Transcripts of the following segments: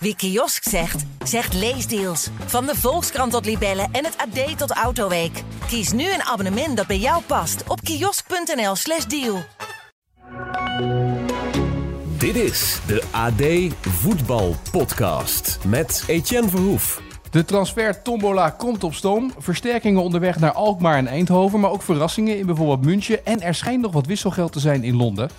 Wie kiosk zegt, zegt leesdeals. Van de Volkskrant tot Libellen en het AD tot Autoweek. Kies nu een abonnement dat bij jou past op kiosk.nl/slash deal. Dit is de AD Voetbal Podcast met Etienne Verhoef. De transfer Tombola komt op stoom. Versterkingen onderweg naar Alkmaar en Eindhoven, maar ook verrassingen in bijvoorbeeld München. En er schijnt nog wat wisselgeld te zijn in Londen.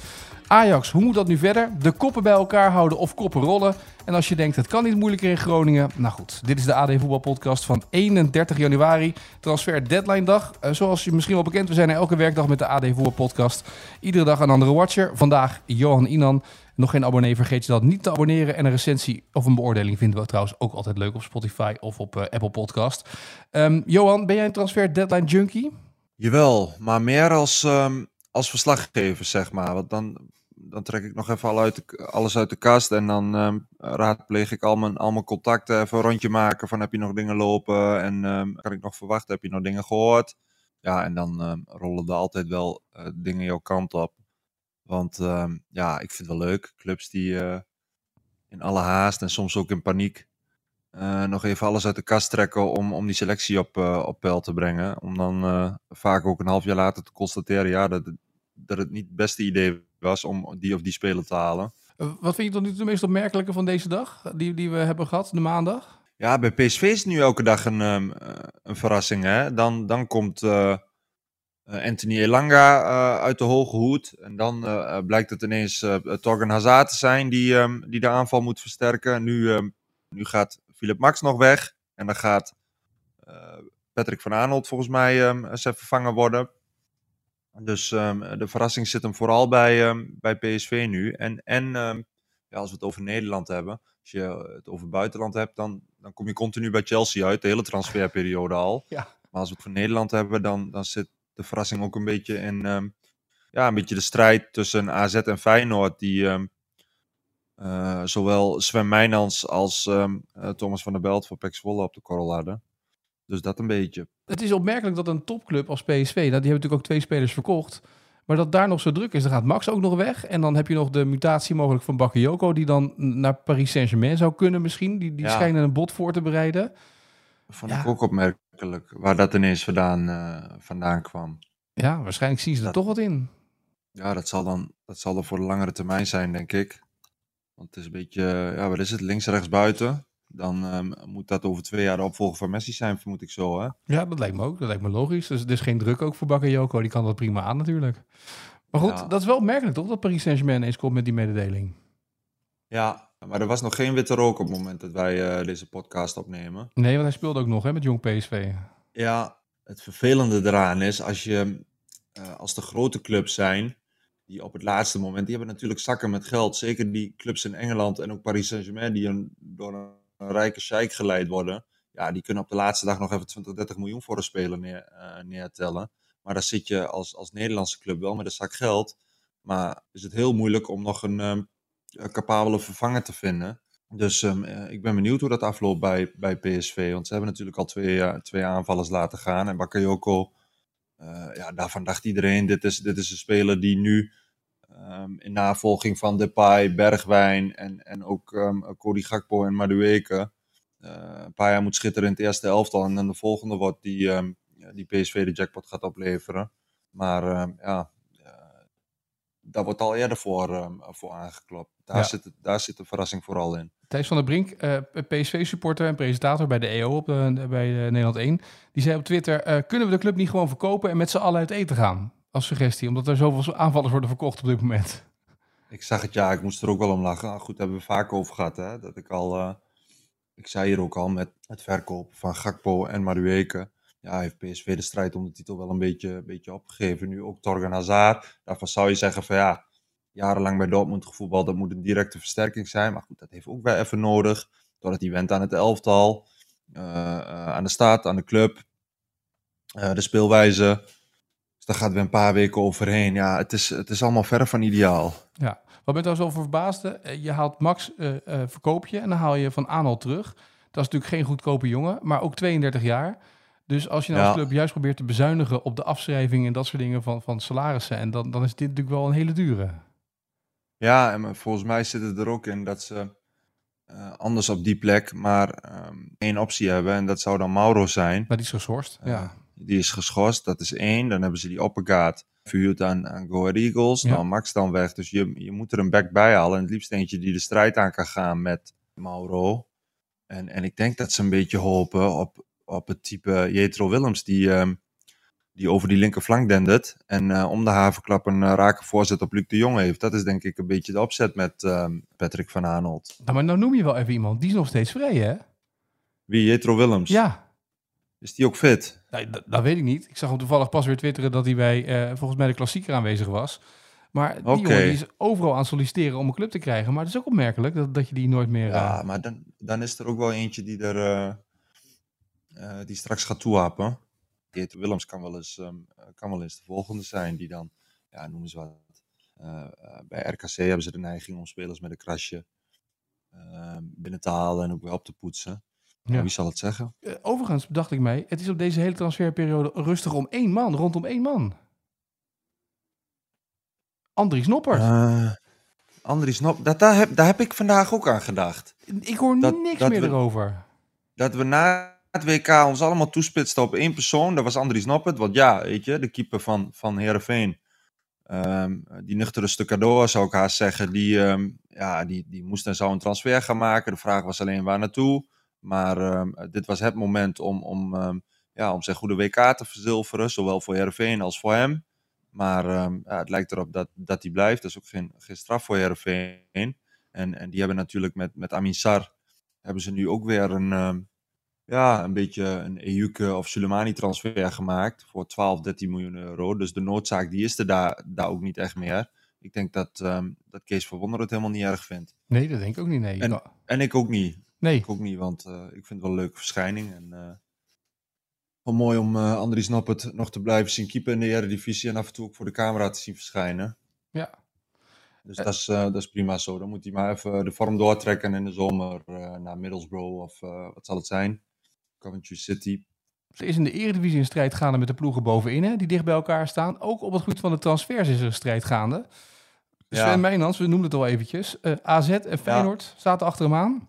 Ajax, hoe moet dat nu verder? De koppen bij elkaar houden of koppen rollen? En als je denkt, het kan niet moeilijker in Groningen. Nou goed, dit is de AD Voetbalpodcast van 31 januari. Transfer deadline dag. Uh, zoals je misschien wel bekend, we zijn er elke werkdag met de AD Voetbalpodcast. Iedere dag een andere watcher. Vandaag Johan Inan. Nog geen abonnee, vergeet je dat niet te abonneren. En een recensie of een beoordeling vinden we trouwens ook altijd leuk op Spotify of op uh, Apple Podcast. Um, Johan, ben jij een transfer deadline junkie? Jawel, maar meer als, um, als verslaggever, zeg maar. Want dan dan trek ik nog even uit de, alles uit de kast en dan um, raadpleeg ik al mijn, al mijn contacten, even een rondje maken van heb je nog dingen lopen en um, kan ik nog verwachten, heb je nog dingen gehoord? Ja, en dan um, rollen er altijd wel uh, dingen jouw kant op. Want ja, ik vind het wel leuk. Clubs die uh, in alle haast en soms ook in paniek uh, nog even alles uit de kast trekken om, om die selectie op, op peil te brengen. Om dan vaak ook een half jaar later te constateren ja, dat, dat het niet het beste idee was om die of die speler te halen. Eh, wat vind je dan nu het meest opmerkelijke van deze dag, die, die we hebben gehad, de maandag? Ja, bij PSV is het nu elke dag een, um, een verrassing. Hè? Dan, dan komt uh, Anthony Elanga uh, uit de hoge hoed. En dan blijkt het ineens Torgen Hazard te zijn die, um, die de aanval moet versterken. Nu, um, nu gaat Philip Max nog weg. En dan gaat Patrick van Arnold volgens mij eens vervangen worden. Dus um, de verrassing zit hem vooral bij, um, bij PSV nu. En, en um, ja, als we het over Nederland hebben, als je het over buitenland hebt, dan, dan kom je continu bij Chelsea uit, de hele transferperiode al. Ja. Maar als we het voor Nederland hebben, dan, dan zit de verrassing ook een beetje in ja, een beetje de strijd tussen AZ en Feyenoord, die uh, zowel Sven Meijnans als uh, Thomas van der Belt van Pek Zwolle op de korrel hadden. Dus dat een beetje. Het is opmerkelijk dat een topclub als PSV, nou, die hebben natuurlijk ook twee spelers verkocht, maar dat daar nog zo druk is. Dan gaat Max ook nog weg. En dan heb je nog de mutatie mogelijk van Bakayoko, die dan naar Paris Saint-Germain zou kunnen misschien. Die, die ja. schijnen een bod voor te bereiden. Vond ja. ik ook opmerkelijk, waar dat ineens vandaan, uh, vandaan kwam. Ja, waarschijnlijk zien ze dat, er toch wat in. Ja, dat zal, dan, dat zal dan voor de langere termijn zijn, denk ik. Want het is een beetje, ja, wat is het, links, rechts, buiten dan um, moet dat over twee jaar de opvolger van Messi zijn, vermoed ik zo. Hè? Ja, dat lijkt me ook. Dat lijkt me logisch. Dus er is geen druk ook voor Bakayoko. Die kan dat prima aan natuurlijk. Maar goed, ja. dat is wel opmerkelijk toch, dat Paris Saint-Germain eens komt met die mededeling. Ja, maar er was nog geen witte rook op het moment dat wij uh, deze podcast opnemen. Nee, want hij speelde ook nog hè, met jong PSV. Ja, het vervelende eraan is, als je uh, als de grote clubs zijn, die op het laatste moment, die hebben natuurlijk zakken met geld. Zeker die clubs in Engeland en ook Paris Saint-Germain, die een, door een een rijke sheik geleid worden. Ja, die kunnen op de laatste dag nog even 20, 30 miljoen voor een speler neer, uh, neertellen. Maar daar zit je als, als Nederlandse club wel met een zak geld. Maar is het heel moeilijk om nog een, een capabele vervanger te vinden. Dus um, ik ben benieuwd hoe dat afloopt bij, bij PSV. Want ze hebben natuurlijk al twee, uh, twee aanvallers laten gaan. En Bakayoko, uh, ja, daarvan dacht iedereen, dit is, dit is een speler die nu Um, in navolging van Depay, Bergwijn en, en ook um, Cody Gakpo en Madueke. Uh, een paar jaar moet schitteren in het eerste elftal. En dan de volgende wordt die, um, die PSV de jackpot gaat opleveren. Maar ja, uh, daar wordt al eerder voor, voor aangeklopt. Daar, ja. zit, daar zit de verrassing vooral in. Thijs van der Brink, uh, PSV-supporter en presentator bij de EO op de, bij Nederland 1. Die zei op Twitter, kunnen we de club niet gewoon verkopen en met z'n allen uit eten gaan? Als suggestie, omdat er zoveel aanvallers worden verkocht op dit moment. Ik zag het, ja, ik moest er ook wel om lachen. Ah, goed, daar hebben we vaak over gehad, hè. Dat ik al, uh, ik zei hier ook al, met het verkoop van Gakpo en Madueke. Ja, heeft PSV de strijd om de titel wel een beetje, beetje opgegeven. Nu ook Torgan Hazard. Daarvan zou je zeggen van ja, jarenlang bij Dortmund gevoetbald, dat moet een directe versterking zijn. Maar goed, dat heeft ook wel even nodig. Doordat hij went aan het elftal, uh, uh, aan de staat, aan de club, de speelwijze daar gaat weer een paar weken overheen. Ja, het is, het is allemaal verre van ideaal. Ja, wat ben je zo over verbaasde? Eh, je haalt Max, uh, uh, verkoop je en dan haal je Van Aanhal terug. Dat is natuurlijk geen goedkope jongen, maar ook 32 jaar. Dus als je nou ja. als club juist probeert te bezuinigen op de afschrijving en dat soort dingen van, van salarissen, en dan, dan is dit natuurlijk wel een hele dure. Ja, en volgens mij zit het er ook in dat ze anders op die plek maar ehm, één optie hebben. En dat zou dan Mauro zijn. Maar die is geschorst. Ja. Die is geschorst, dat is één. Dan hebben ze die Oppegaard verhuurd aan, aan Go Ahead Eagles. Ja. Nou, Max dan weg. Dus je, je moet er een back bij halen. En het liefst eentje die de strijd aan kan gaan met Mauro. En, en ik denk dat ze een beetje hopen op, op het type Jetro Willems. Die, ehm, die over die linkerflank dendert. En eh, om de havenklap een eh, rake voorzet op Luc de Jong heeft. Dat is denk ik een beetje de opzet met ehm, Patrick van Aanholt. Nou, maar nou noem je wel even iemand. Die is nog steeds vrij, hè? Wie? Jetro Willems? Ja. Is die ook fit? Nee, dat, dat weet ik niet. Ik zag hem toevallig pas weer twitteren dat hij bij, eh, volgens mij, de klassieker aanwezig was. Maar die jongen die is overal aan solliciteren om een club te krijgen. Maar het is ook opmerkelijk dat, dat je die nooit meer... Ja, eh, maar dan, dan is er ook wel eentje die er eh, die straks gaat toehappen. Geert Willems kan wel, eens, ehm, kan wel eens de volgende zijn die dan, ja, noem eens wat. Bij RKC hebben ze de neiging om spelers met een krasje ehm, binnen te halen en ook weer op te poetsen. Ja. Wie zal het zeggen? eh, overigens dacht ik mij, het is op deze hele transferperiode rustig om één man, rondom één man. Andries Noppert. Eh Andries dat, daar, heb, daar heb ik vandaag ook aan gedacht. ik hoor dat- niks dat meer we- erover. dat we na het WK ons allemaal toespitsten op één persoon. Dat was Andries Noppert. Want ja, weet je, de keeper van, van Heerenveen. ehm, die nuchtere stucador zou ik haast zeggen. Die, ehm, ja, die, die moest en zou een transfer gaan maken. De vraag was alleen waar naartoe. Maar ehm, dit was het moment om, om, ehm, ja, om zijn goede WK te verzilveren. Zowel voor Heerenveen als voor hem. Maar ehm, ja, het lijkt erop dat, dat hij blijft. Dat is ook geen, geen straf voor Heerenveen. En, en die hebben natuurlijk met, met Amin Sar... hebben ze nu ook weer een... ja, een beetje een Ejuke of Soleimani transfer gemaakt voor 12, 13 miljoen euro. Dus de noodzaak die is er daar, daar ook niet echt meer. Ik denk dat, ehm, dat Kees Verwonder het helemaal niet erg vindt. Nee, dat denk ik ook niet. Nee, En- En ik ook niet. Nee. Ik ook niet, want eh, ik vind het wel een leuke verschijning. En eh, wel mooi om eh Andries Noppert nog te blijven zien keeper in de Eredivisie en af en toe ook voor de camera te zien verschijnen. Ja. Dus dat, is, dat is prima zo. Dan moet hij maar even de vorm doortrekken en in de zomer naar Middlesbrough of wat zal het zijn? Coventry City. Er is in de Eredivisie een strijd gaande met de ploegen bovenin, hè, die dicht bij elkaar staan. Ook op het gebied van de transfers is er een strijd gaande. Ja. Sven Meijnans, we noemden het al eventjes. AZ en Feyenoord zaten achter hem aan.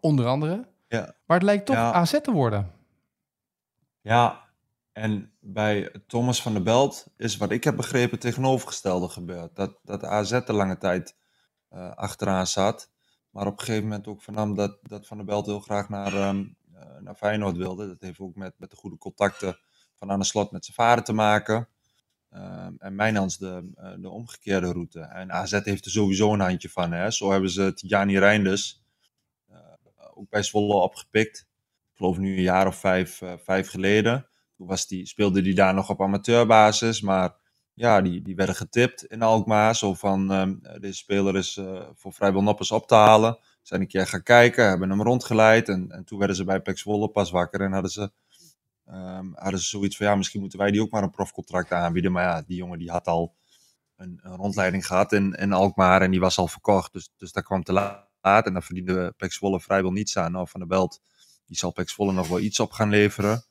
Onder andere. Ja. Maar het lijkt toch Ja. AZ te worden. Ja, en bij Thomas van der Belt is wat ik heb begrepen het tegenovergestelde gebeurd. Dat, dat AZ er lange tijd eh, achteraan zat. Maar op een gegeven moment ook vernam dat, dat Van der Belt heel graag naar, eh, naar Feyenoord wilde. Dat heeft ook met, met de goede contacten van aan de slot met zijn vader te maken. Ehm, en Mijnans de, eh, de omgekeerde route. En AZ heeft er sowieso een handje van. Hè. Zo hebben ze Tijani Reinders ook bij Zwolle opgepikt. Ik geloof nu een jaar of vijf, eh, vijf geleden. Toen was die, speelde hij daar nog op amateurbasis. Maar ja, die, die werden getipt in Alkmaar. Zo van, ehm, deze speler is eh, voor vrijwel noppers op te halen. Zijn een keer gaan kijken, hebben hem rondgeleid. En, en toen werden ze bij Pek Zwolle pas wakker. En hadden ze, ehm, hadden ze zoiets van, ja, misschien moeten wij die ook maar een profcontract aanbieden. Maar ja, die jongen die had al een, een rondleiding gehad in, in Alkmaar. En die was al verkocht. Dus, dus dat kwam te laat. En dan verdiende Pek Zwolle vrijwel niets aan. Nou, Van der Belt, die zal Pek Zwolle nog wel iets op gaan leveren.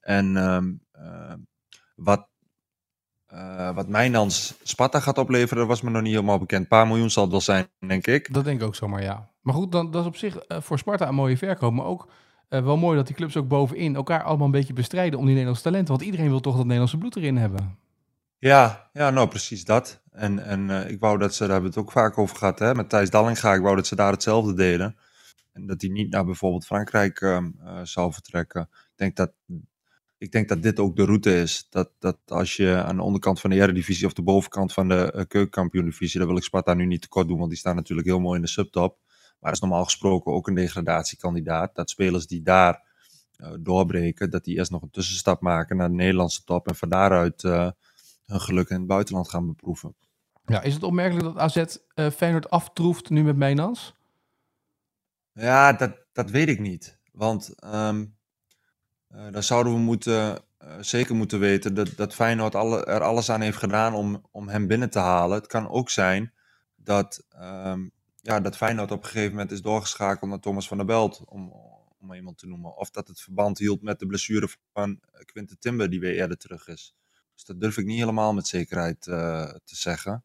En ehm, ehm, wat, eh wat Mijnans Sparta gaat opleveren, was me nog niet helemaal bekend. Een paar miljoen zal het wel zijn, denk ik. Dat denk ik ook zomaar, ja. Maar goed, dan, dat is op zich eh, voor Sparta een mooie verkoop. Maar ook eh, wel mooi dat die clubs ook bovenin elkaar allemaal een beetje bestrijden om die Nederlandse talenten. Want iedereen wil toch dat Nederlandse bloed erin hebben. Ja, ja nou precies dat. En, en eh, ik wou dat ze, daar hebben we het ook vaak over gehad, hè, met Thijs Dallinga. Ik wou dat ze daar hetzelfde deden. En dat hij niet naar bijvoorbeeld Frankrijk ehm, eh, zou vertrekken. Ik denk dat, ik denk dat dit ook de route is. Dat, dat als je aan de onderkant van de Eredivisie of de bovenkant van de uh, keukenkampioen-divisie, dan wil ik Sparta nu niet tekort doen, want die staan natuurlijk heel mooi in de subtop. Maar is normaal gesproken ook een degradatiekandidaat. Dat spelers die daar doorbreken, dat die eerst nog een tussenstap maken naar de Nederlandse top en van daaruit hun geluk in het buitenland gaan beproeven. Ja, is het opmerkelijk dat AZ uh, Feyenoord aftroeft nu met Mijnans? Ja, dat, dat weet ik niet. Want um, uh, dan zouden we moeten, uh, zeker moeten weten dat, dat Feyenoord alle, er alles aan heeft gedaan om, om hem binnen te halen. Het kan ook zijn dat, um, ja, dat Feyenoord op een gegeven moment is doorgeschakeld naar Thomas van der Belt, om, om iemand te noemen. Of dat het verband hield met de blessure van Quinten Timber, die weer eerder terug is. Dus dat durf ik niet helemaal met zekerheid te zeggen.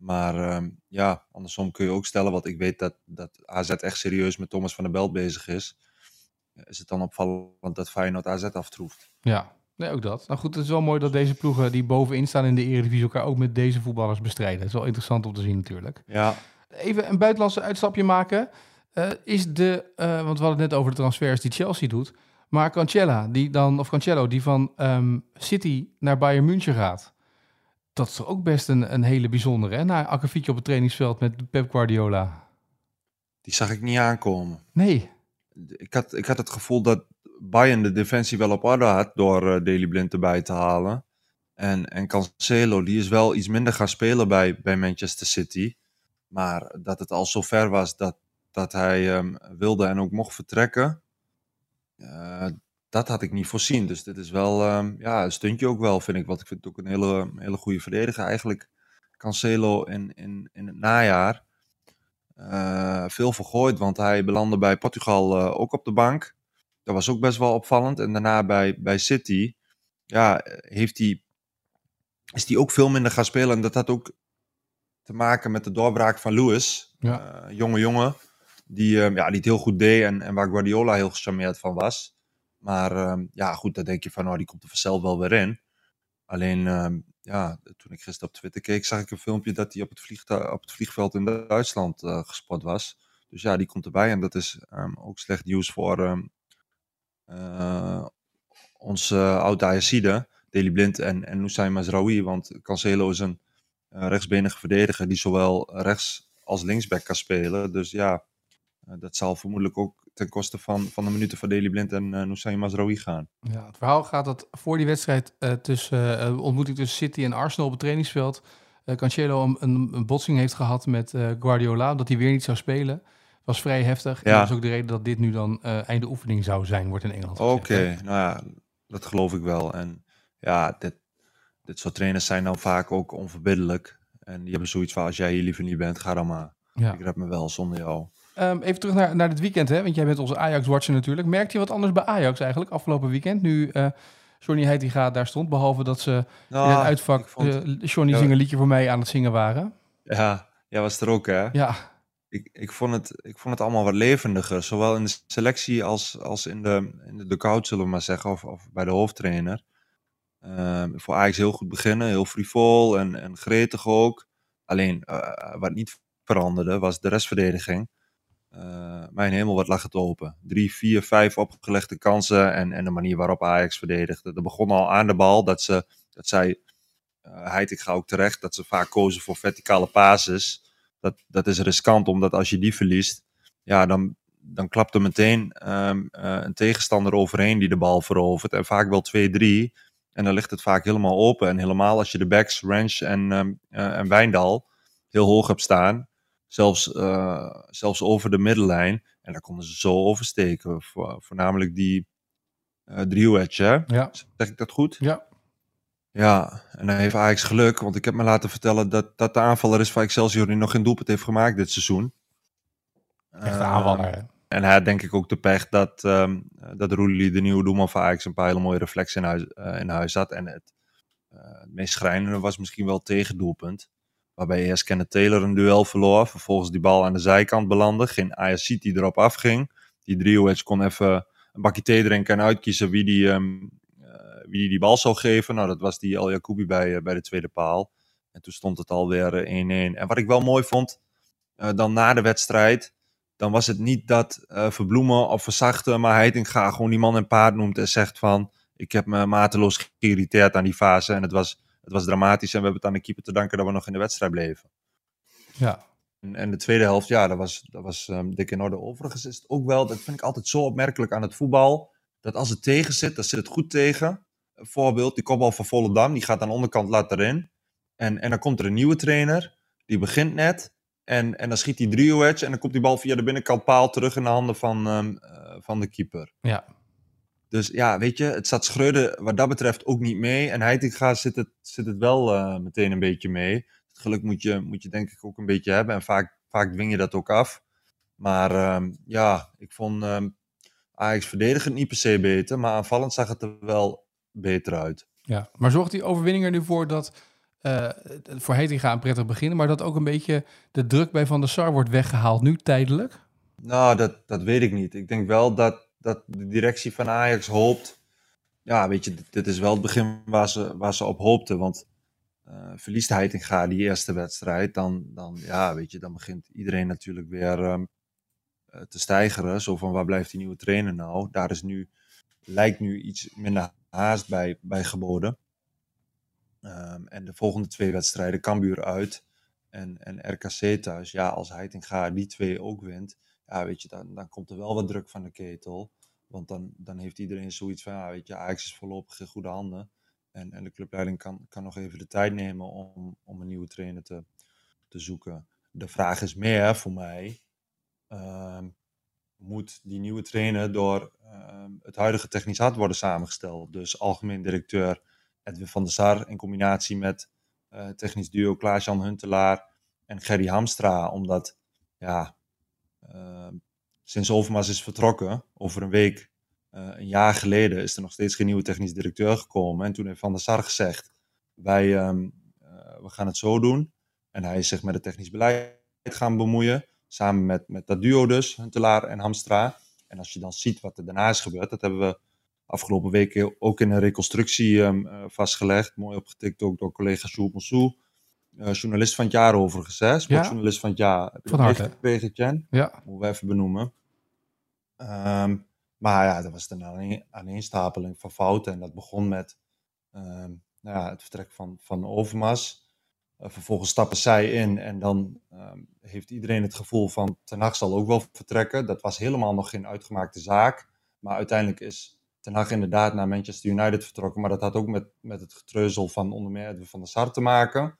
Maar ehm, ja, andersom kun je ook stellen, want ik weet dat, dat AZ echt serieus met Thomas van der Belt bezig is. Is het dan opvallend dat Feyenoord AZ aftroeft? Ja, nee, ook dat. Nou goed, het is wel mooi dat deze ploegen die bovenin staan in de Eredivisie elkaar ook met deze voetballers bestrijden. Het is wel interessant om te zien natuurlijk. Ja, Even een buitenlandse uitstapje maken. Eh, is de, eh, want we hadden het net over de transfers die Chelsea doet. Maar Cancella, die dan, of Cancelo, die van ehm, City naar Bayern München gaat. Dat is ook best een, een hele bijzondere, hè? Na akkefietje op het trainingsveld met Pep Guardiola. die zag ik niet aankomen. Nee, Ik had, ik had het gevoel dat Bayern de defensie wel op orde had door eh Daley Blind erbij te halen. En, en Cancelo, die is wel iets minder gaan spelen bij, bij Manchester City. Maar dat het al zo ver was dat, dat hij ehm, wilde en ook mocht vertrekken, eh, dat had ik niet voorzien. Dus dit is wel ehm, ja, een stuntje ook wel, vind ik. Want ik vind het ook een hele, hele goede verdediger. Eigenlijk Cancelo in, in, in het najaar eh, veel vergooid, want hij belandde bij Portugal eh, ook op de bank. Dat was ook best wel opvallend. En daarna bij, bij City, ja, heeft hij, is hij ook veel minder gaan spelen. En dat had ook te maken met de doorbraak van Lewis. Ja. Eh, jonge jongen, die, eh, ja, die het heel goed deed en, en waar Guardiola heel gecharmeerd van was. Maar ehm, ja, goed, dan denk je van, oh, die komt er vanzelf wel weer in. Alleen, ehm, ja, toen ik gisteren op Twitter keek, zag ik een filmpje dat hij op het, op het vliegveld in Duitsland eh, gespot was. Dus ja, die komt erbij en dat is ehm, ook slecht nieuws voor eh, onze oude Ajaxide, Deli Blind en, en Nusay Mazraoui. Want Cancelo is een eh, rechtsbenige verdediger die zowel rechts als linksback kan spelen. Dus ja, dat zal vermoedelijk ook ten koste van, van de minuten van Deli Blind en uh, Nusay Mazraoui gaan. Ja, het verhaal gaat dat voor die wedstrijd uh, tussen uh, ontmoeting tussen City en Arsenal op het trainingsveld. Cancelo een, een, een, botsing heeft gehad met Guardiola, dat hij weer niet zou spelen. Was vrij heftig. Ja. En dat is ook de reden dat dit nu dan einde oefening zou zijn, wordt in Engeland. Oké, okay. nou ja, dat geloof ik wel. En ja, dit, dit soort trainers zijn dan vaak ook onverbiddelijk. En die hebben zoiets van: als jij hier liever niet bent, ga dan maar. Ja. Ik red me wel zonder jou. Um, even terug naar, naar dit weekend, hè? want jij bent onze Ajax-watcher natuurlijk. Merkt je wat anders bij Ajax eigenlijk afgelopen weekend? Nu uh, Johnny Heitinga daar stond, behalve dat ze nou, in het uitvak vond, uh, Johnny ja, zing een liedje voor mij aan het zingen waren. Ja, jij was er ook hè? Ja. Ik, ik, vond het, ik vond het allemaal wat levendiger, zowel in de selectie als, als in de, in de dugout, zullen we maar zeggen, of, of bij de hoofdtrainer. Uh, voor Ajax heel goed beginnen, heel frivol en, en gretig ook. Alleen uh, wat niet veranderde was de restverdediging. Uh, mijn hemel, wat lag het open. Drie, vier, vijf opgelegde kansen en, en de manier waarop Ajax verdedigde. Er begon al aan de bal dat, ze, dat zij, uh, Heitinga ook terecht, dat ze vaak kozen voor verticale pases. Dat, dat is riskant, omdat als je die verliest, ja, dan, dan klapt er meteen um, uh, een tegenstander overheen die de bal verovert. En vaak wel twee, drie. En dan ligt het vaak helemaal open. En helemaal als je de backs, Ranch en, um, en Wijndal heel hoog hebt staan, zelfs, uh, zelfs over de middellijn. En daar konden ze zo oversteken. Voor, voornamelijk die uh, driehoedge, hè? Ja. Zeg ik dat goed? Ja. Ja, en dan heeft Ajax geluk, want ik heb me laten vertellen dat dat de aanvaller is van Excelsior die nog geen doelpunt heeft gemaakt dit seizoen. Echt een aanvaller, uh, En hij had denk ik ook de pech dat, um, dat Roelie, de nieuwe doelman van Ajax, een paar hele mooie reflexen in huis, in huis had. En het, het meest schrijnende was misschien wel tegendoelpunt. Waarbij eerst Kenneth Taylor een duel verloor. Vervolgens die bal aan de zijkant belandde. Geen Ajax die erop afging. Die driehoeds kon even een bakje thee drinken en uitkiezen wie die, um, uh, wie die, bal zou geven. Nou, dat was die El Jacoubi bij, uh, bij de tweede paal. En toen stond het alweer 1-1. en wat ik wel mooi vond, dan na de wedstrijd, dan was het niet dat verbloemen of verzachten, maar Heitinga gewoon die man en paard noemt en zegt van, ik heb me mateloos geïrriteerd aan die fase en het was het was dramatisch en we hebben het aan de keeper te danken dat we nog in de wedstrijd bleven. Ja. En, en de tweede helft, ja, dat was, dat was um, dik in orde. Overigens is het ook wel, dat vind ik altijd zo opmerkelijk aan het voetbal, dat als het tegen zit, dan zit het goed tegen. Een voorbeeld, die kopbal van Volendam, die gaat aan de onderkant laat erin. En, en dan komt er een nieuwe trainer, die begint net. En, en dan schiet hij drie wedge en dan komt die bal via de binnenkant paal terug in de handen van, um, uh, van de keeper. Ja, dus ja, weet je, het staat Schreuder wat dat betreft ook niet mee. En Heitinga zit het, zit het wel uh, meteen een beetje mee. Het geluk moet je, moet je denk ik ook een beetje hebben. En vaak, vaak dwing je dat ook af. Maar um, ja, ik vond um, Ajax verdedigend niet per se beter. Maar aanvallend zag het er wel beter uit. Ja, maar zorgt die overwinning er nu voor dat uh, voor Heitinga een prettig beginnen, maar dat ook een beetje de druk bij Van der Sar wordt weggehaald nu tijdelijk? Nou, dat, dat weet ik niet. Ik denk wel dat, dat de directie van Ajax hoopt. Ja, weet je, dit, is wel het begin waar ze, waar ze op hoopten. Want uh, verliest Heitinga die eerste wedstrijd, dan, dan, ja, weet je, dan begint iedereen natuurlijk weer um, te stijgeren. Zo van waar blijft die nieuwe trainer nou? Daar is nu, lijkt nu iets minder haast bij, bij geboden. Um, en de volgende twee wedstrijden, Cambuur uit en, en RKC thuis. Ja, als Heitinga die twee ook wint, ja, weet je, dan, dan komt er wel wat druk van de ketel. Want dan, dan heeft iedereen zoiets van, ja, weet je, Ajax is voorlopig in goede handen. En, en de clubleiding kan, kan nog even de tijd nemen om, om een nieuwe trainer te, te zoeken. De vraag is meer voor mij, uh, moet die nieuwe trainer door uh, het huidige technisch hart worden samengesteld? Dus algemeen directeur Edwin van der Sar in combinatie met uh, technisch duo Klaas-Jan Huntelaar en Gerry Hamstra. Omdat, ja, sinds Overmars is vertrokken, over een week, uh, een jaar geleden, is er nog steeds geen nieuwe technisch directeur gekomen. En toen heeft Van der Sar gezegd, wij um, we gaan het zo doen. En hij is zich met het technisch beleid gaan bemoeien. Samen met, met dat duo dus, Huntelaar en Hamstra. En als je dan ziet wat er daarna is gebeurd, dat hebben we afgelopen weken ook in een reconstructie um, uh, vastgelegd. Mooi opgetikt ook door collega Sjoerd Monsou. Uh, journalist van het jaar overigens, hè? Sportjournalist ja? van het jaar. Heb van harte. gekregen, Jen? Ja. Moeten we even benoemen. Um, maar ja, dat was een aaneenstapeling van fouten. En dat begon met um, nou ja, het vertrek van, van Overmars. Uh, vervolgens stappen zij in en dan um, heeft iedereen het gevoel van Ten Hag zal ook wel vertrekken. Dat was helemaal nog geen uitgemaakte zaak. Maar uiteindelijk is Ten Hag inderdaad naar Manchester United vertrokken. Maar dat had ook met, met het getreuzel van onder meer Edwin van der Sar te maken.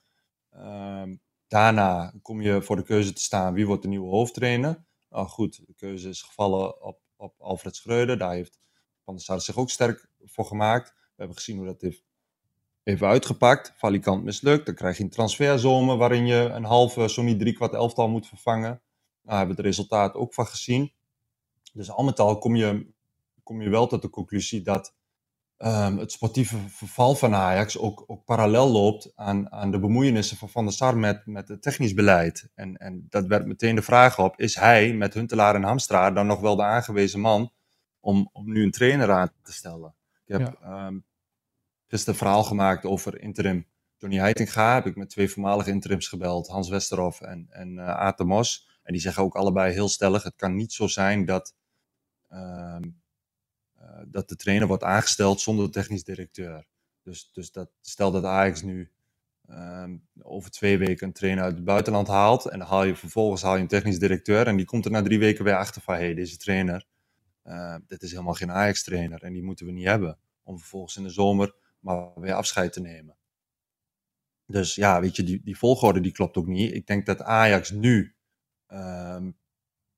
Um, daarna kom je voor de keuze te staan wie wordt de nieuwe hoofdtrainer. Nou goed, de keuze is gevallen op, op Alfred Schreuder. Daar heeft Van der Sar zich ook sterk voor gemaakt. We hebben gezien hoe dat heeft uitgepakt. Valikant mislukt. Dan krijg je een transferzomer waarin je een halve, zo niet drie kwart elftal moet vervangen. Nou, hebben we het resultaat ook van gezien. Dus al met al kom je kom je wel tot de conclusie dat um, het sportieve verval van Ajax ook, ook parallel loopt aan, aan de bemoeienissen van Van der Sar met, met het technisch beleid. En, en dat werd meteen de vraag op, is hij met Huntelaar en Hamstra dan nog wel de aangewezen man om, om nu een trainer aan te stellen? Ik heb ja. um, gisteren een verhaal gemaakt over interim Johnny Heitinga. Heb ik met twee voormalige interims gebeld, Hans Westerhof en, en uh, Aad de Mos. En die zeggen ook allebei heel stellig, het kan niet zo zijn dat... Um, uh, dat de trainer wordt aangesteld zonder technisch directeur. Dus, dus dat, stel dat Ajax nu um, over twee weken een trainer uit het buitenland haalt. En dan haal je vervolgens haal je een technisch directeur. En die komt er na drie weken weer achter van: hé, hey, deze trainer, uh, dit is helemaal geen Ajax-trainer. En die moeten we niet hebben. Om vervolgens in de zomer maar weer afscheid te nemen. Dus ja, weet je, die, die volgorde die klopt ook niet. Ik denk dat Ajax nu um,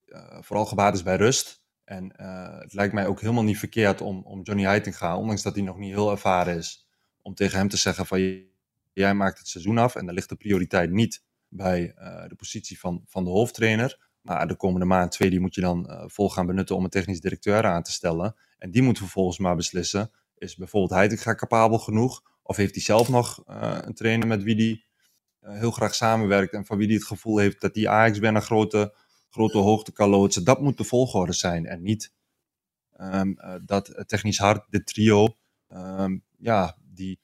uh, vooral gebaat is bij rust. En uh, het lijkt mij ook helemaal niet verkeerd om, om Johnny Heitinga, ondanks dat hij nog niet heel ervaren is, om tegen hem te zeggen van jij maakt het seizoen af en dan ligt de prioriteit niet bij uh, de positie van, van de hoofdtrainer. Maar de komende maand, twee, die moet je dan uh, vol gaan benutten om een technisch directeur aan te stellen. En die moet vervolgens maar beslissen, is bijvoorbeeld Heitinga capabel genoeg? Of heeft hij zelf nog een trainer met wie hij heel graag samenwerkt en van wie hij het gevoel heeft dat die Ajax weer grote grote hoogte. Dat moet de volgorde zijn en niet um, uh, dat technisch hard, de trio, um, ja, die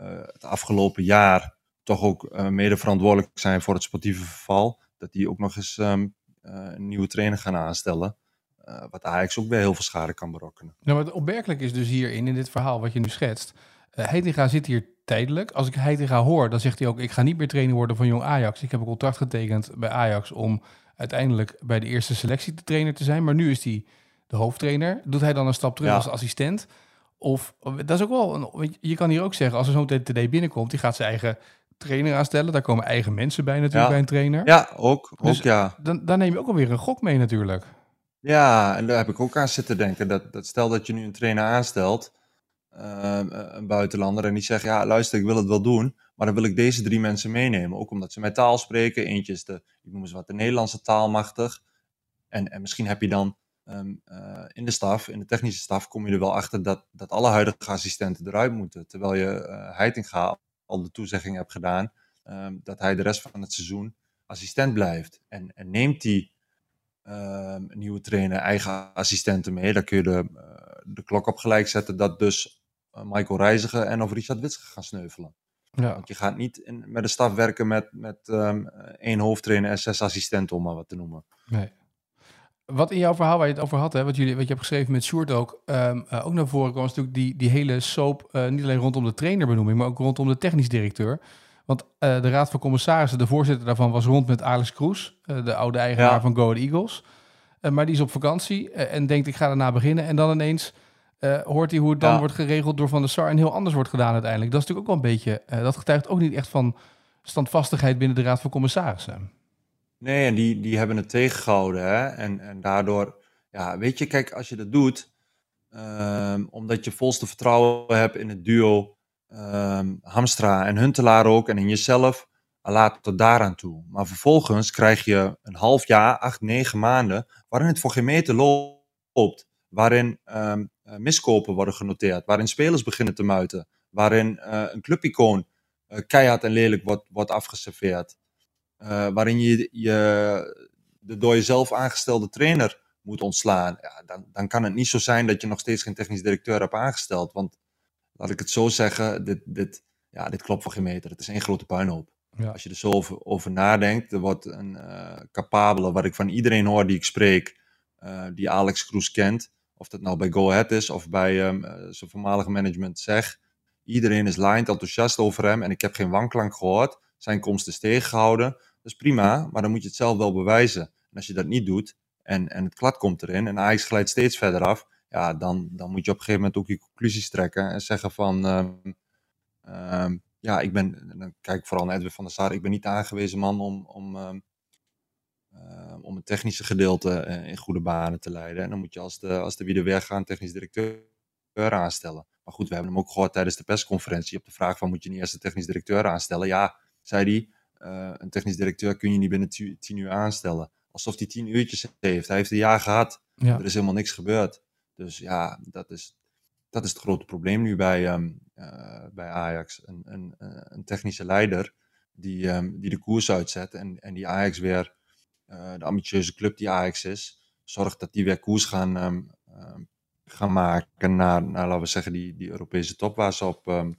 uh, het afgelopen jaar toch ook uh, mede verantwoordelijk zijn voor het sportieve verval, dat die ook nog eens um, een nieuwe trainer gaan aanstellen. wat Ajax ook weer heel veel schade kan berokkenen. Nou, wat opmerkelijk is dus hierin, in dit verhaal wat je nu schetst. Uh, Heitinga zit hier tijdelijk. Als ik Heitinga hoor, dan zegt hij ook... ik ga niet meer trainer worden van Jong Ajax. Ik heb een contract getekend bij Ajax om uiteindelijk bij de eerste selectie de trainer te zijn. Maar nu is hij de hoofdtrainer. Doet hij dan een stap terug ja. als assistent? Of dat is ook wel, een, je kan hier ook zeggen, als er zo'n TD binnenkomt, die gaat zijn eigen trainer aanstellen. Daar komen eigen mensen bij natuurlijk ja. bij een trainer. Ja, ook. Dus ook ja. Dan, dan neem je ook alweer een gok mee natuurlijk. Ja, en daar heb ik ook aan zitten denken. Dat, dat stel dat je nu een trainer aanstelt, een buitenlander, en die zegt, ja luister, ik wil het wel doen. Maar dan wil ik deze drie mensen meenemen. Ook omdat ze mijn taal spreken. Eentje is de, ik noem eens wat, de Nederlandse taalmachtig. En, en misschien heb je dan um, uh, in de staf, in de technische staf, kom je er wel achter dat, dat alle huidige assistenten eruit moeten. Terwijl je uh, Heitinga al de toezegging hebt gedaan, ehm, dat hij de rest van het seizoen assistent blijft. En, en neemt die ehm, nieuwe trainer eigen assistenten mee, dan kun je de, eh, de klok op gelijk zetten dat dus eh, Michael Reiziger en of Richard Witsche gaan sneuvelen. Ja. Want je gaat niet in, met een staf werken met, met ehm, één hoofdtrainer en zes assistenten, om maar wat te noemen. Nee. Wat in jouw verhaal waar je het over had, hè, wat, jullie, wat je hebt geschreven met Sjoerd ook, ehm, eh, ook naar voren kwam, is natuurlijk die, die hele soap, eh, niet alleen rondom de trainerbenoeming, maar ook rondom de technisch directeur. Want eh, de Raad van Commissarissen, de voorzitter daarvan, was rond met Alex Kroes, eh, de oude eigenaar Ja. van Go Ahead Eagles. Eh, maar die is op vakantie eh, en denkt, ik ga daarna beginnen. En dan ineens eh, hoort hij hoe het dan Ja. wordt geregeld door Van der Sar en heel anders wordt gedaan uiteindelijk. Dat is natuurlijk ook wel een beetje, eh, dat getuigt ook niet echt van standvastigheid binnen de Raad van Commissarissen. Nee, en die, die hebben het tegengehouden. Hè? En, en daardoor, ja, weet je, kijk, als je dat doet, ehm, omdat je volste vertrouwen hebt in het duo ehm, Hamstra en Huntelaar ook, en in jezelf, laat tot daaraan toe. Maar vervolgens krijg je een half jaar, acht, negen maanden, waarin het voor geen meter loopt. Waarin ehm, eh, miskopen worden genoteerd, waarin spelers beginnen te muiten, waarin eh, een clubicoon eh, keihard en lelijk wordt, wordt afgeserveerd. Eh, waarin je, je de door jezelf aangestelde trainer moet ontslaan. Ja, dan, dan kan het niet zo zijn dat je nog steeds geen technisch directeur hebt aangesteld. Want laat ik het zo zeggen, dit, dit, ja, dit klopt voor geen meter. Het is één grote puinhoop. Ja. Als je er zo over, over nadenkt, er wordt een eh, capabele, wat ik van iedereen hoor die ik spreek, eh, die Alex Kroes kent, of dat nou bij Go Ahead is of bij ehm, eh, zijn voormalige management zeg, iedereen is lined enthousiast over hem en ik heb geen wanklank gehoord. Zijn komst is tegengehouden. Dat is prima, maar dan moet je het zelf wel bewijzen. En als je dat niet doet en, en het klad komt erin en Ajax glijdt steeds verder af, ja, dan, dan moet je op een gegeven moment ook je conclusies trekken en zeggen van, ehm, ehm, ja, ik ben, en dan kijk ik vooral naar Edwin van der Sar, ik ben niet de aangewezen man om, om, ehm, om het technische gedeelte eh, in goede banen te leiden. En dan moet je als de, als de wie de weg gaan technisch directeur aanstellen. Maar goed, we hebben hem ook gehoord tijdens de persconferentie op de vraag van moet je niet eerst de technisch directeur aanstellen? Ja, zei hij, eh, een technisch directeur kun je niet binnen ti- tien uur aanstellen. Alsof hij tien uurtjes heeft. Hij heeft een jaar gehad. Ja. Er is helemaal niks gebeurd. Dus ja, dat is, dat is het grote probleem nu bij, ehm, eh, bij Ajax. Een, een, eh, een technische leider die, ehm, die de koers uitzet en, en die Ajax weer, eh, de ambitieuze club die Ajax is, zorgt dat die weer koers gaan, ehm, ehm, gaan maken naar, naar, laten we zeggen, die, die Europese top waar ze op, ehm,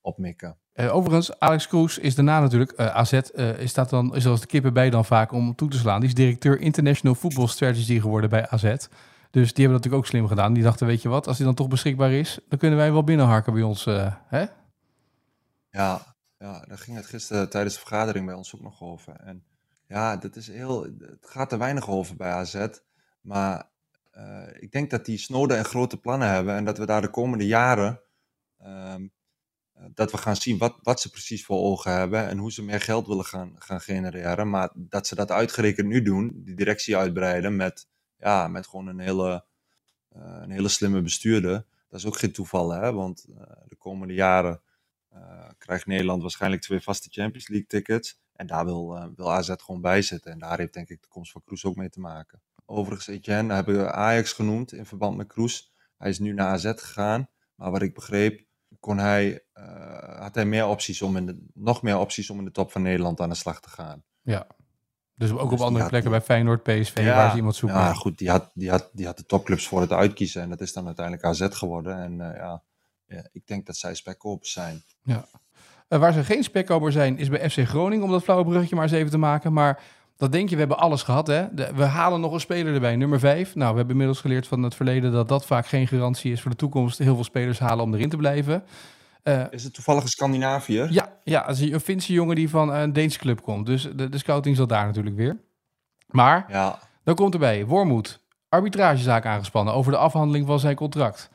op mikken. Eh, overigens, Alex Kroes is daarna natuurlijk, eh, AZ eh, is, dat dan, is als de kippen bij dan vaak om toe te slaan. Die is directeur International Football Strategy geworden bij AZ. Dus die hebben dat natuurlijk ook slim gedaan. Die dachten, weet je wat, als die dan toch beschikbaar is, dan kunnen wij wel binnenharken bij ons. eh, hè? Ja, ja, daar ging het gisteren tijdens de vergadering bij ons ook nog over. En ja, dat is heel, het gaat er weinig over bij AZ. Maar eh, ik denk dat die snode en grote plannen hebben en dat we daar de komende jaren, ehm, eh, dat we gaan zien wat, wat ze precies voor ogen hebben en hoe ze meer geld willen gaan, gaan genereren. Maar dat ze dat uitgerekend nu doen, die directie uitbreiden met, ja, met gewoon een hele, eh, een hele slimme bestuurder. Dat is ook geen toeval, hè? want de komende jaren krijgt Nederland waarschijnlijk twee vaste Champions League tickets. En daar wil, eh, wil AZ gewoon bij zitten. En daar heeft denk ik de komst van Kroes ook mee te maken. Overigens, Etienne hebben we Ajax genoemd in verband met Kroes. Hij is nu naar AZ gegaan. Maar wat ik begreep, kon hij, eh, had hij meer opties om in de, nog meer opties om in de top van Nederland aan de slag te gaan. Ja. Dus ook Dus op die andere had- plekken bij Feyenoord, PSV, waar ze iemand zoeken. Ja, goed, die had, die, had, die had de topclubs voor het uitkiezen. En dat is dan uiteindelijk AZ geworden. En eh, ja, ja, ik denk dat zij spekkopers zijn. Eh, waar ze geen spekkoper zijn, is bij FC Groningen, om dat flauwe bruggetje maar eens even te maken. Maar dat denk je, we hebben alles gehad. Hè? De- we halen nog een speler erbij, nummer 5. Nou, we hebben inmiddels geleerd van het verleden dat dat vaak geen garantie is voor de toekomst. Heel veel spelers halen om erin te blijven. Eh, Is het toevallig een Scandinaviër? ja, ja, een Finse jongen die van een Deense club komt. Dus de, de scouting zat daar natuurlijk weer. Maar Ja, dan komt erbij, Wormoed, arbitragezaak aangespannen over de afhandeling van zijn contract.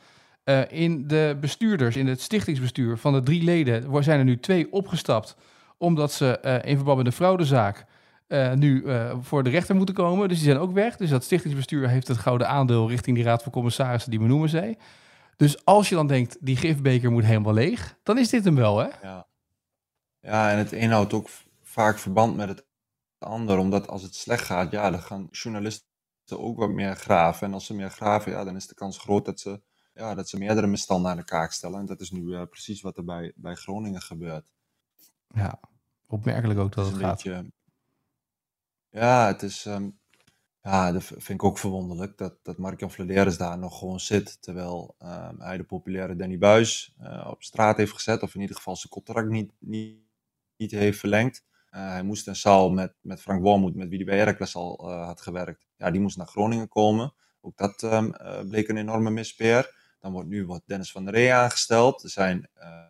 Eh, in de bestuurders, in het stichtingsbestuur van de drie leden, zijn er nu twee opgestapt. Omdat ze eh, in verband met een fraudezaak eh, nu voor de rechter moeten komen. Dus die zijn ook weg. Dus dat stichtingsbestuur heeft het gouden aandeel richting die raad van commissarissen die benoemen zij. Dus als je dan denkt, die gifbeker moet helemaal leeg, dan is dit hem wel, hè? ja. ja, en het een houdt ook vaak verband met het ander. Omdat als het slecht gaat, ja, dan gaan journalisten ook wat meer graven. En als ze meer graven, ja, dan is de kans groot dat ze, ja, dat ze meerdere misstanden aan de kaak stellen. En dat is nu eh, precies wat er bij, bij Groningen gebeurt. Ja, opmerkelijk ook dat Het een gaat. beetje... Ja, het is... ehm, ja, dat vind ik ook verwonderlijk. Dat, dat Mark-Jan Vladeres daar nog gewoon zit. Terwijl ehm, hij de populaire Danny Buis eh, op straat heeft gezet. Of in ieder geval zijn contract niet, niet, niet heeft verlengd. Eh, hij moest in Saal met, met Frank Wormoed, met wie hij bij Heracles al had gewerkt. Ja, die moest naar Groningen komen. Ook dat ehm, eh, bleek een enorme mispeer. Dan wordt nu wordt Dennis van der Ree aangesteld. Er zijn, eh,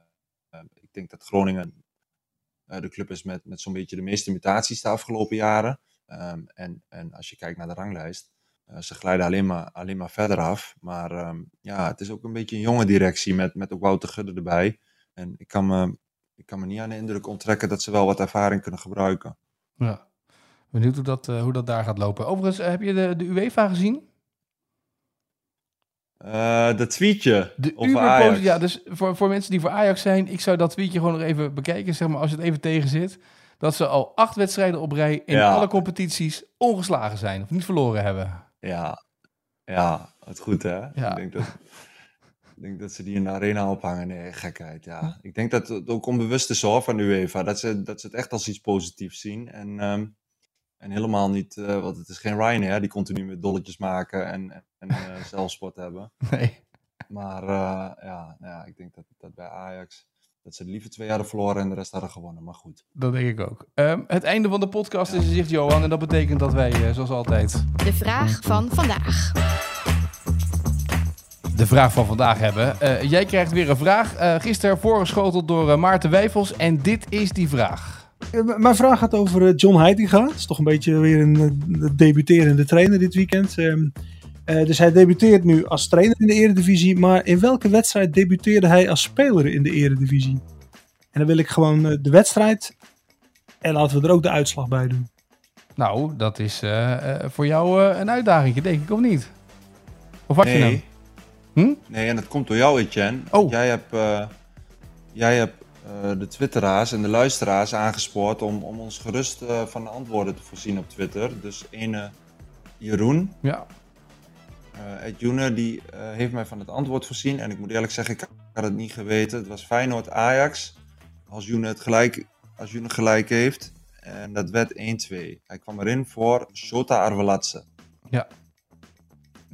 eh, ik denk dat Groningen eh, de club is met, met zo'n beetje de meeste mutaties de afgelopen jaren. Ehm, en, en als je kijkt naar de ranglijst, ze glijden alleen maar, alleen maar verder af. Maar ehm, ja, het is ook een beetje een jonge directie met, met ook Wouter Gudde erbij. En ik kan, me, ik kan me niet aan de indruk onttrekken dat ze wel wat ervaring kunnen gebruiken. Ja. Benieuwd hoe dat, hoe dat daar gaat lopen. Overigens, heb je de, de UEFA gezien? Eh dat tweetje De Uber ja, dus voor, voor mensen die voor Ajax zijn, ik zou dat tweetje gewoon nog even bekijken, zeg maar, als het even tegen zit. Dat ze al acht wedstrijden op rij in Ja. alle competities ongeslagen zijn of niet verloren hebben. Ja, ja, het goed hè. Ja. Ik, denk dat, ik denk dat ze die in de arena ophangen. Nee, gekheid, ja. Ik denk dat het ook onbewust is hoor van UEFA. Dat ze, dat ze het echt als iets positiefs zien. En, ehm, en helemaal niet, eh, want het is geen Ryanair die continu met dolletjes maken en, en, eh, zelfsport hebben. Nee. Maar eh, ja, nou ja, ik denk dat, dat bij Ajax, dat ze liever twee jaar verloren en de rest hadden gewonnen. Maar goed. Dat denk ik ook. Ehm, het einde van de podcast is in zicht, Johan. En dat betekent dat wij, eh, zoals altijd, De vraag van vandaag. de vraag van vandaag hebben. Eh, jij krijgt weer een vraag. eh gisteren voorgeschoteld door eh, Maarten Wijfels. En dit is die vraag. Eh, Mijn vraag gaat over eh, John Heitinga. Het is toch een beetje weer een eh, debuterende trainer dit weekend. Ehm, eh, dus hij debuteert nu als trainer in de Eredivisie. Maar in welke wedstrijd debuteerde hij als speler in de Eredivisie? En dan wil ik gewoon de wedstrijd. En laten we er ook de uitslag bij doen. Nou, dat is voor jou een uitdaging, denk ik, of niet? Of had je hem? Nee, Hm? nee, en dat komt door jou, Etienne. Oh. Jij hebt, eh, jij hebt de twitteraars en de luisteraars aangespoord om, om ons gerust eh, van de antwoorden te voorzien op Twitter. Dus ene Jeroen, Ja. eh Ed die eh, heeft mij van het antwoord voorzien. En ik moet eerlijk zeggen, ik had het niet geweten. Het was Feyenoord-Ajax. Als Joene het gelijk, als Joene gelijk heeft. En dat werd 1-2. Hij kwam erin voor Shota Arveladze.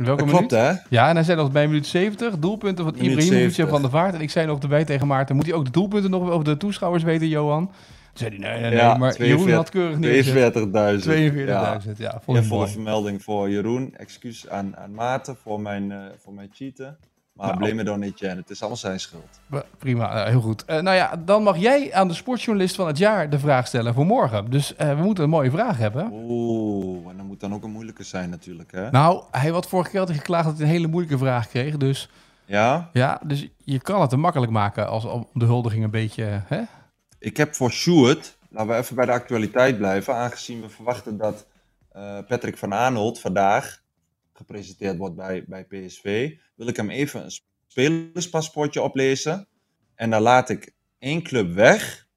In welke Dat klopt, minuut? hè? Ja, en hij zei nog bij minuut 70, doelpunten van Ibrahimovic en 70. Van der Vaart. En ik zei nog erbij tegen Maarten, moet hij ook de doelpunten nog over de toeschouwers weten, Johan? Toen zei hij, nee, nee, nee, Ja, maar 42 Jeroen had keurig neergezet. 42.000. 42.000, Ja. ja. vond ik Eervolle mooi. vermelding voor Jeroen. Excuus aan, aan Maarten voor mijn, eh, voor mijn cheaten. Maar Nou. blame it on Etienne. Het is allemaal zijn schuld. Prima, eh, heel goed. Eh, nou ja, dan mag jij aan de sportjournalist van het jaar de vraag stellen voor morgen. Dus eh, we moeten een mooie vraag hebben. Oeh, en dat moet dan ook een moeilijke zijn natuurlijk, hè? Nou, hij had vorige keer altijd geklaagd dat hij een hele moeilijke vraag kreeg. Dus Ja? ja, dus je kan het te makkelijk maken als om de huldiging een beetje... Hè? Ik heb voor Sjoerd, laten we even bij de actualiteit blijven, aangezien we verwachten dat Patrick van Aanholt vandaag gepresenteerd wordt bij, bij PSV, wil ik hem even een spelerspaspoortje oplezen. En dan laat ik één club weg.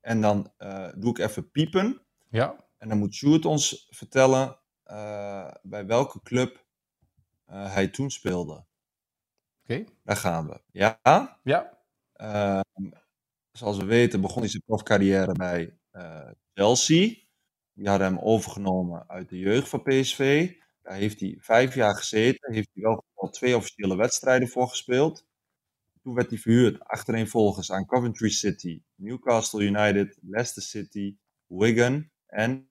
En dan eh, doe ik even piepen. Ja. En dan moet Sjoerd ons vertellen eh, bij welke club eh, hij toen speelde. Oké. Daar gaan we. Ja? Ja. Ehm, zoals we weten begon hij zijn profcarrière bij Chelsea. Die hadden hem overgenomen uit de jeugd van PSV. Daar heeft hij vijf jaar gezeten. Heeft hij wel al twee officiële wedstrijden voor gespeeld. Toen werd hij verhuurd achtereenvolgens aan Coventry City, Newcastle United, Leicester City, Wigan en,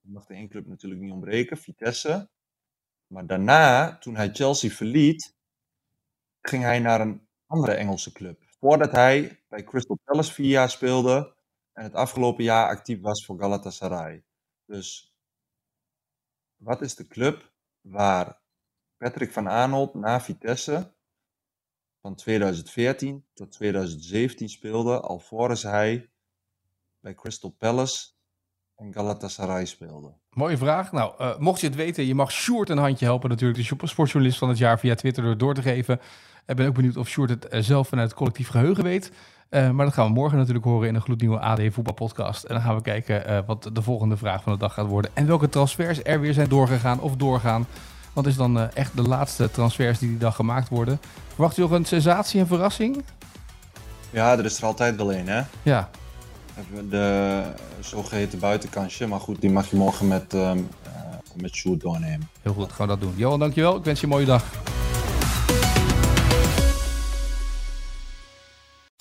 mag de één club natuurlijk niet ontbreken, Vitesse. Maar daarna, toen hij Chelsea verliet, ging hij naar een andere Engelse club. Voordat hij bij Crystal Palace vier jaar speelde en het afgelopen jaar actief was voor Galatasaray. Dus wat is de club waar Patrick van Aanholt na Vitesse van 2014 tot 2017 speelde, alvorens hij bij Crystal Palace en Galatasaray speelde? Mooie vraag. Nou, eh, mocht je het weten, je mag Sjoerd een handje helpen natuurlijk. De sportjournalist van het jaar via Twitter door door te geven. Ik ben ook benieuwd of Sjoerd het eh, zelf vanuit het collectief geheugen weet. Eh, maar dat gaan we morgen natuurlijk horen in een gloednieuwe AD voetbalpodcast. En dan gaan we kijken eh, wat de volgende vraag van de dag gaat worden. En welke transfers er weer zijn doorgegaan of doorgaan. Want is dan echt de laatste transfers die die dag gemaakt worden. Verwacht u nog een sensatie en verrassing? Ja, er is er altijd wel een, hè? Ja, de zogeheten buitenkansje. Maar goed, die mag je morgen met, ehm eh, met Sjoerd doornemen. Heel goed, gaan we dat doen. Johan, dankjewel. Ik wens je een mooie dag.